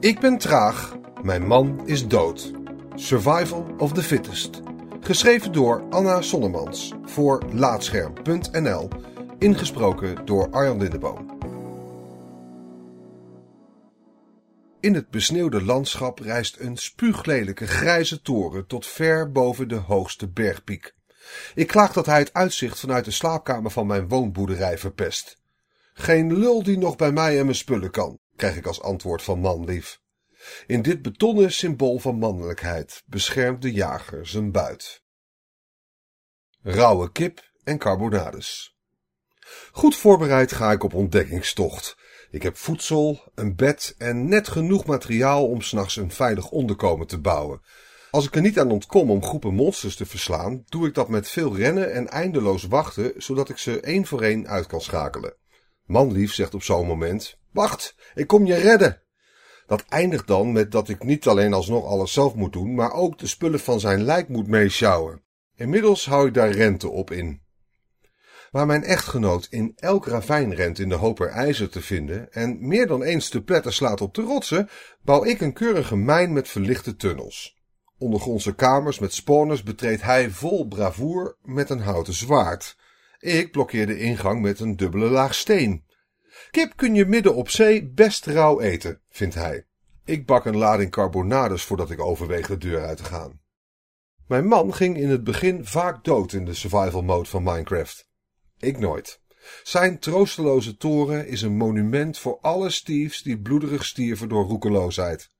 Ik ben traag, mijn man is dood. Survival of the fittest. Geschreven door Anna Sonnemans voor Laatscherm.nl. Ingesproken door Arjan Lindeboom. In het besneeuwde landschap rijst een spuuglelijke grijze toren tot ver boven de hoogste bergpiek. Ik klaag dat hij het uitzicht vanuit de slaapkamer van mijn woonboerderij verpest. Geen lul die nog bij mij en mijn spullen kan, krijg ik als antwoord van manlief. In dit betonnen symbool van mannelijkheid beschermt de jager zijn buit. Rauwe kip en carbonades. Goed voorbereid ga ik op ontdekkingstocht. Ik heb voedsel, een bed en net genoeg materiaal om s'nachts een veilig onderkomen te bouwen. Als ik er niet aan ontkom om groepen monsters te verslaan, doe ik dat met veel rennen en eindeloos wachten, zodat ik ze één voor één uit kan schakelen. Manlief zegt op zo'n moment: Wacht, ik kom je redden. Dat eindigt dan met dat ik niet alleen alsnog alles zelf moet doen, maar ook de spullen van zijn lijk moet meesjouwen. Inmiddels hou ik daar rente op in. Waar mijn echtgenoot in elk ravijn rent in de hoop er ijzer te vinden en meer dan eens de pletter slaat op de rotsen, bouw ik een keurige mijn met verlichte tunnels. Ondergrondse kamers met spawners betreedt hij vol bravoer met een houten zwaard. Ik blokkeer de ingang met een dubbele laag steen. Kip kun je midden op zee best rauw eten, vindt hij. Ik bak een lading carbonades voordat ik overweeg de deur uit te gaan. Mijn man ging in het begin vaak dood in de survival mode van Minecraft. Ik nooit. Zijn troosteloze toren is een monument voor alle Steves die bloederig stierven door roekeloosheid.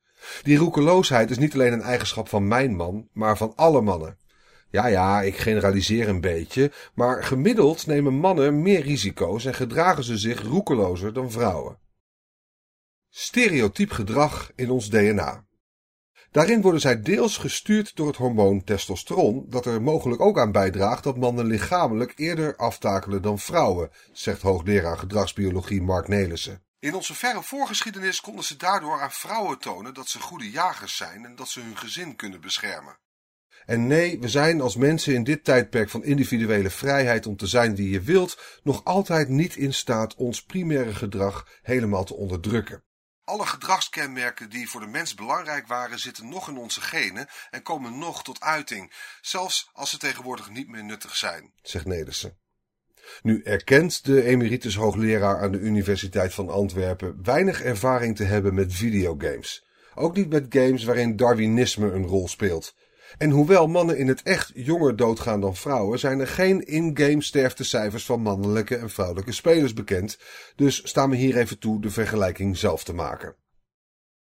Die roekeloosheid is niet alleen een eigenschap van mijn man, maar van alle mannen. Ja, ja, ik generaliseer een beetje, maar gemiddeld nemen mannen meer risico's en gedragen ze zich roekelozer dan vrouwen. Stereotyp gedrag in ons DNA. Daarin worden zij deels gestuurd door het hormoon testosteron, dat er mogelijk ook aan bijdraagt dat mannen lichamelijk eerder aftakelen dan vrouwen, zegt hoogleraar gedragsbiologie Mark Nelissen. In onze verre voorgeschiedenis konden ze daardoor aan vrouwen tonen dat ze goede jagers zijn en dat ze hun gezin kunnen beschermen. En nee, we zijn als mensen in dit tijdperk van individuele vrijheid om te zijn wie je wilt, nog altijd niet in staat ons primaire gedrag helemaal te onderdrukken. Alle gedragskenmerken die voor de mens belangrijk waren, zitten nog in onze genen en komen nog tot uiting, zelfs als ze tegenwoordig niet meer nuttig zijn, zegt Nedersen. Nu erkent de emeritus hoogleraar aan de Universiteit van Antwerpen weinig ervaring te hebben met videogames. Ook niet met games waarin Darwinisme een rol speelt. En hoewel mannen in het echt jonger doodgaan dan vrouwen, zijn er geen in-game sterftecijfers van mannelijke en vrouwelijke spelers bekend, dus staan we hier even toe de vergelijking zelf te maken.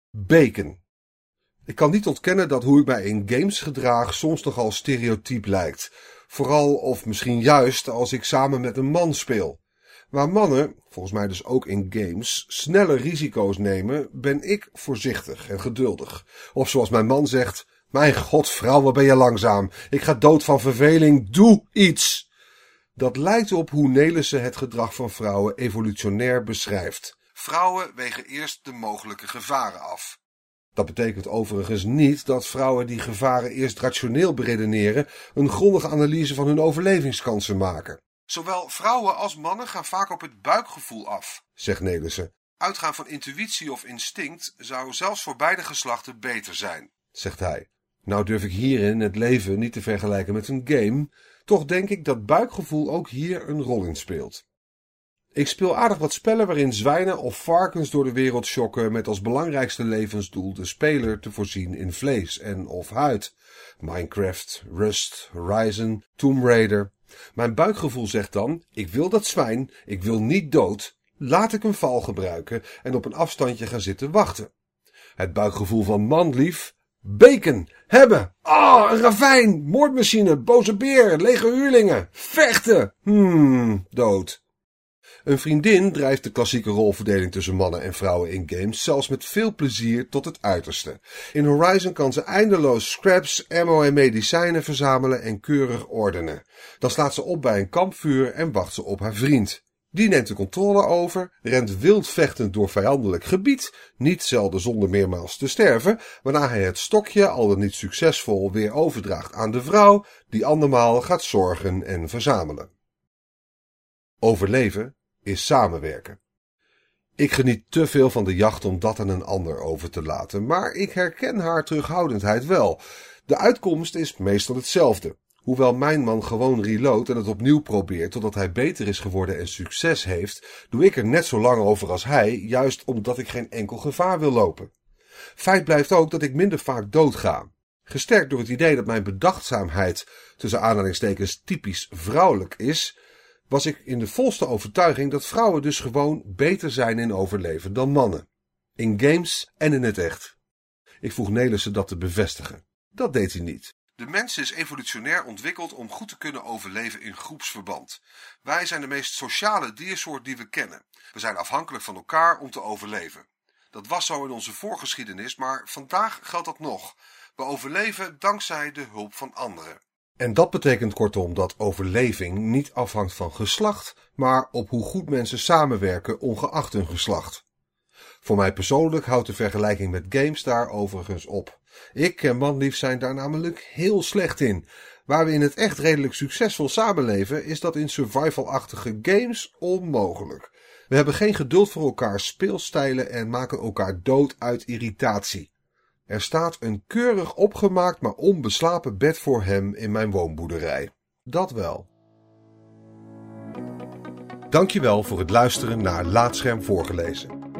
Bacon. Ik kan niet ontkennen dat hoe ik mij in games gedraag soms nogal stereotyp lijkt. Vooral of misschien juist als ik samen met een man speel. Waar mannen, volgens mij dus ook in games, snelle risico's nemen, ben ik voorzichtig en geduldig. Of zoals mijn man zegt, mijn god, vrouw, wat ben je langzaam. Ik ga dood van verveling. Doe iets! Dat lijkt op hoe Nelissen het gedrag van vrouwen evolutionair beschrijft. Vrouwen wegen eerst de mogelijke gevaren af. Dat betekent overigens niet dat vrouwen die gevaren eerst rationeel beredeneren, een grondige analyse van hun overlevingskansen maken. Zowel vrouwen als mannen gaan vaak op het buikgevoel af, zegt Nelissen. Uitgaan van intuïtie of instinct zou zelfs voor beide geslachten beter zijn, zegt hij. Nou durf ik hierin het leven niet te vergelijken met een game, toch denk ik dat buikgevoel ook hier een rol in speelt. Ik speel aardig wat spellen waarin zwijnen of varkens door de wereld schokken met als belangrijkste levensdoel de speler te voorzien in vlees en of huid. Minecraft, Rust, Horizon, Tomb Raider. Mijn buikgevoel zegt dan, ik wil dat zwijn, ik wil niet dood, laat ik een val gebruiken en op een afstandje gaan zitten wachten. Het buikgevoel van manlief, Bacon, hebben. Ah, een ravijn, moordmachine, boze beer, lege huurlingen, vechten. Hmm, dood. Een vriendin drijft de klassieke rolverdeling tussen mannen en vrouwen in games zelfs met veel plezier tot het uiterste. In Horizon kan ze eindeloos scraps, ammo en medicijnen verzamelen en keurig ordenen. Dan slaat ze op bij een kampvuur en wacht ze op haar vriend. Die neemt de controle over, rent wild vechtend door vijandelijk gebied, niet zelden zonder meermaals te sterven, waarna hij het stokje, al dan niet succesvol, weer overdraagt aan de vrouw, die andermaal gaat zorgen en verzamelen. Overleven is samenwerken. Ik geniet te veel van de jacht om dat aan een ander over te laten, maar ik herken haar terughoudendheid wel. De uitkomst is meestal hetzelfde. Hoewel mijn man gewoon reloadt en het opnieuw probeert totdat hij beter is geworden en succes heeft, doe ik er net zo lang over als hij, juist omdat ik geen enkel gevaar wil lopen. Feit blijft ook dat ik minder vaak doodga. Gesterkt door het idee dat mijn bedachtzaamheid tussen aanhalingstekens typisch vrouwelijk is, was ik in de volste overtuiging dat vrouwen dus gewoon beter zijn in overleven dan mannen. In games en in het echt. Ik vroeg Nelissen dat te bevestigen. Dat deed hij niet. De mens is evolutionair ontwikkeld om goed te kunnen overleven in groepsverband. Wij zijn de meest sociale diersoort die we kennen. We zijn afhankelijk van elkaar om te overleven. Dat was zo in onze voorgeschiedenis, maar vandaag geldt dat nog. We overleven dankzij de hulp van anderen. En dat betekent kortom dat overleving niet afhangt van geslacht, maar op hoe goed mensen samenwerken ongeacht hun geslacht. Voor mij persoonlijk houdt de vergelijking met games daar overigens op. Ik en manlief zijn daar namelijk heel slecht in. Waar we in het echt redelijk succesvol samenleven, is dat in survival-achtige games onmogelijk. We hebben geen geduld voor elkaar speelstijlen en maken elkaar dood uit irritatie. Er staat een keurig opgemaakt maar onbeslapen bed voor hem in mijn woonboerderij. Dat wel. Dankjewel voor het luisteren naar Laatscherm voorgelezen.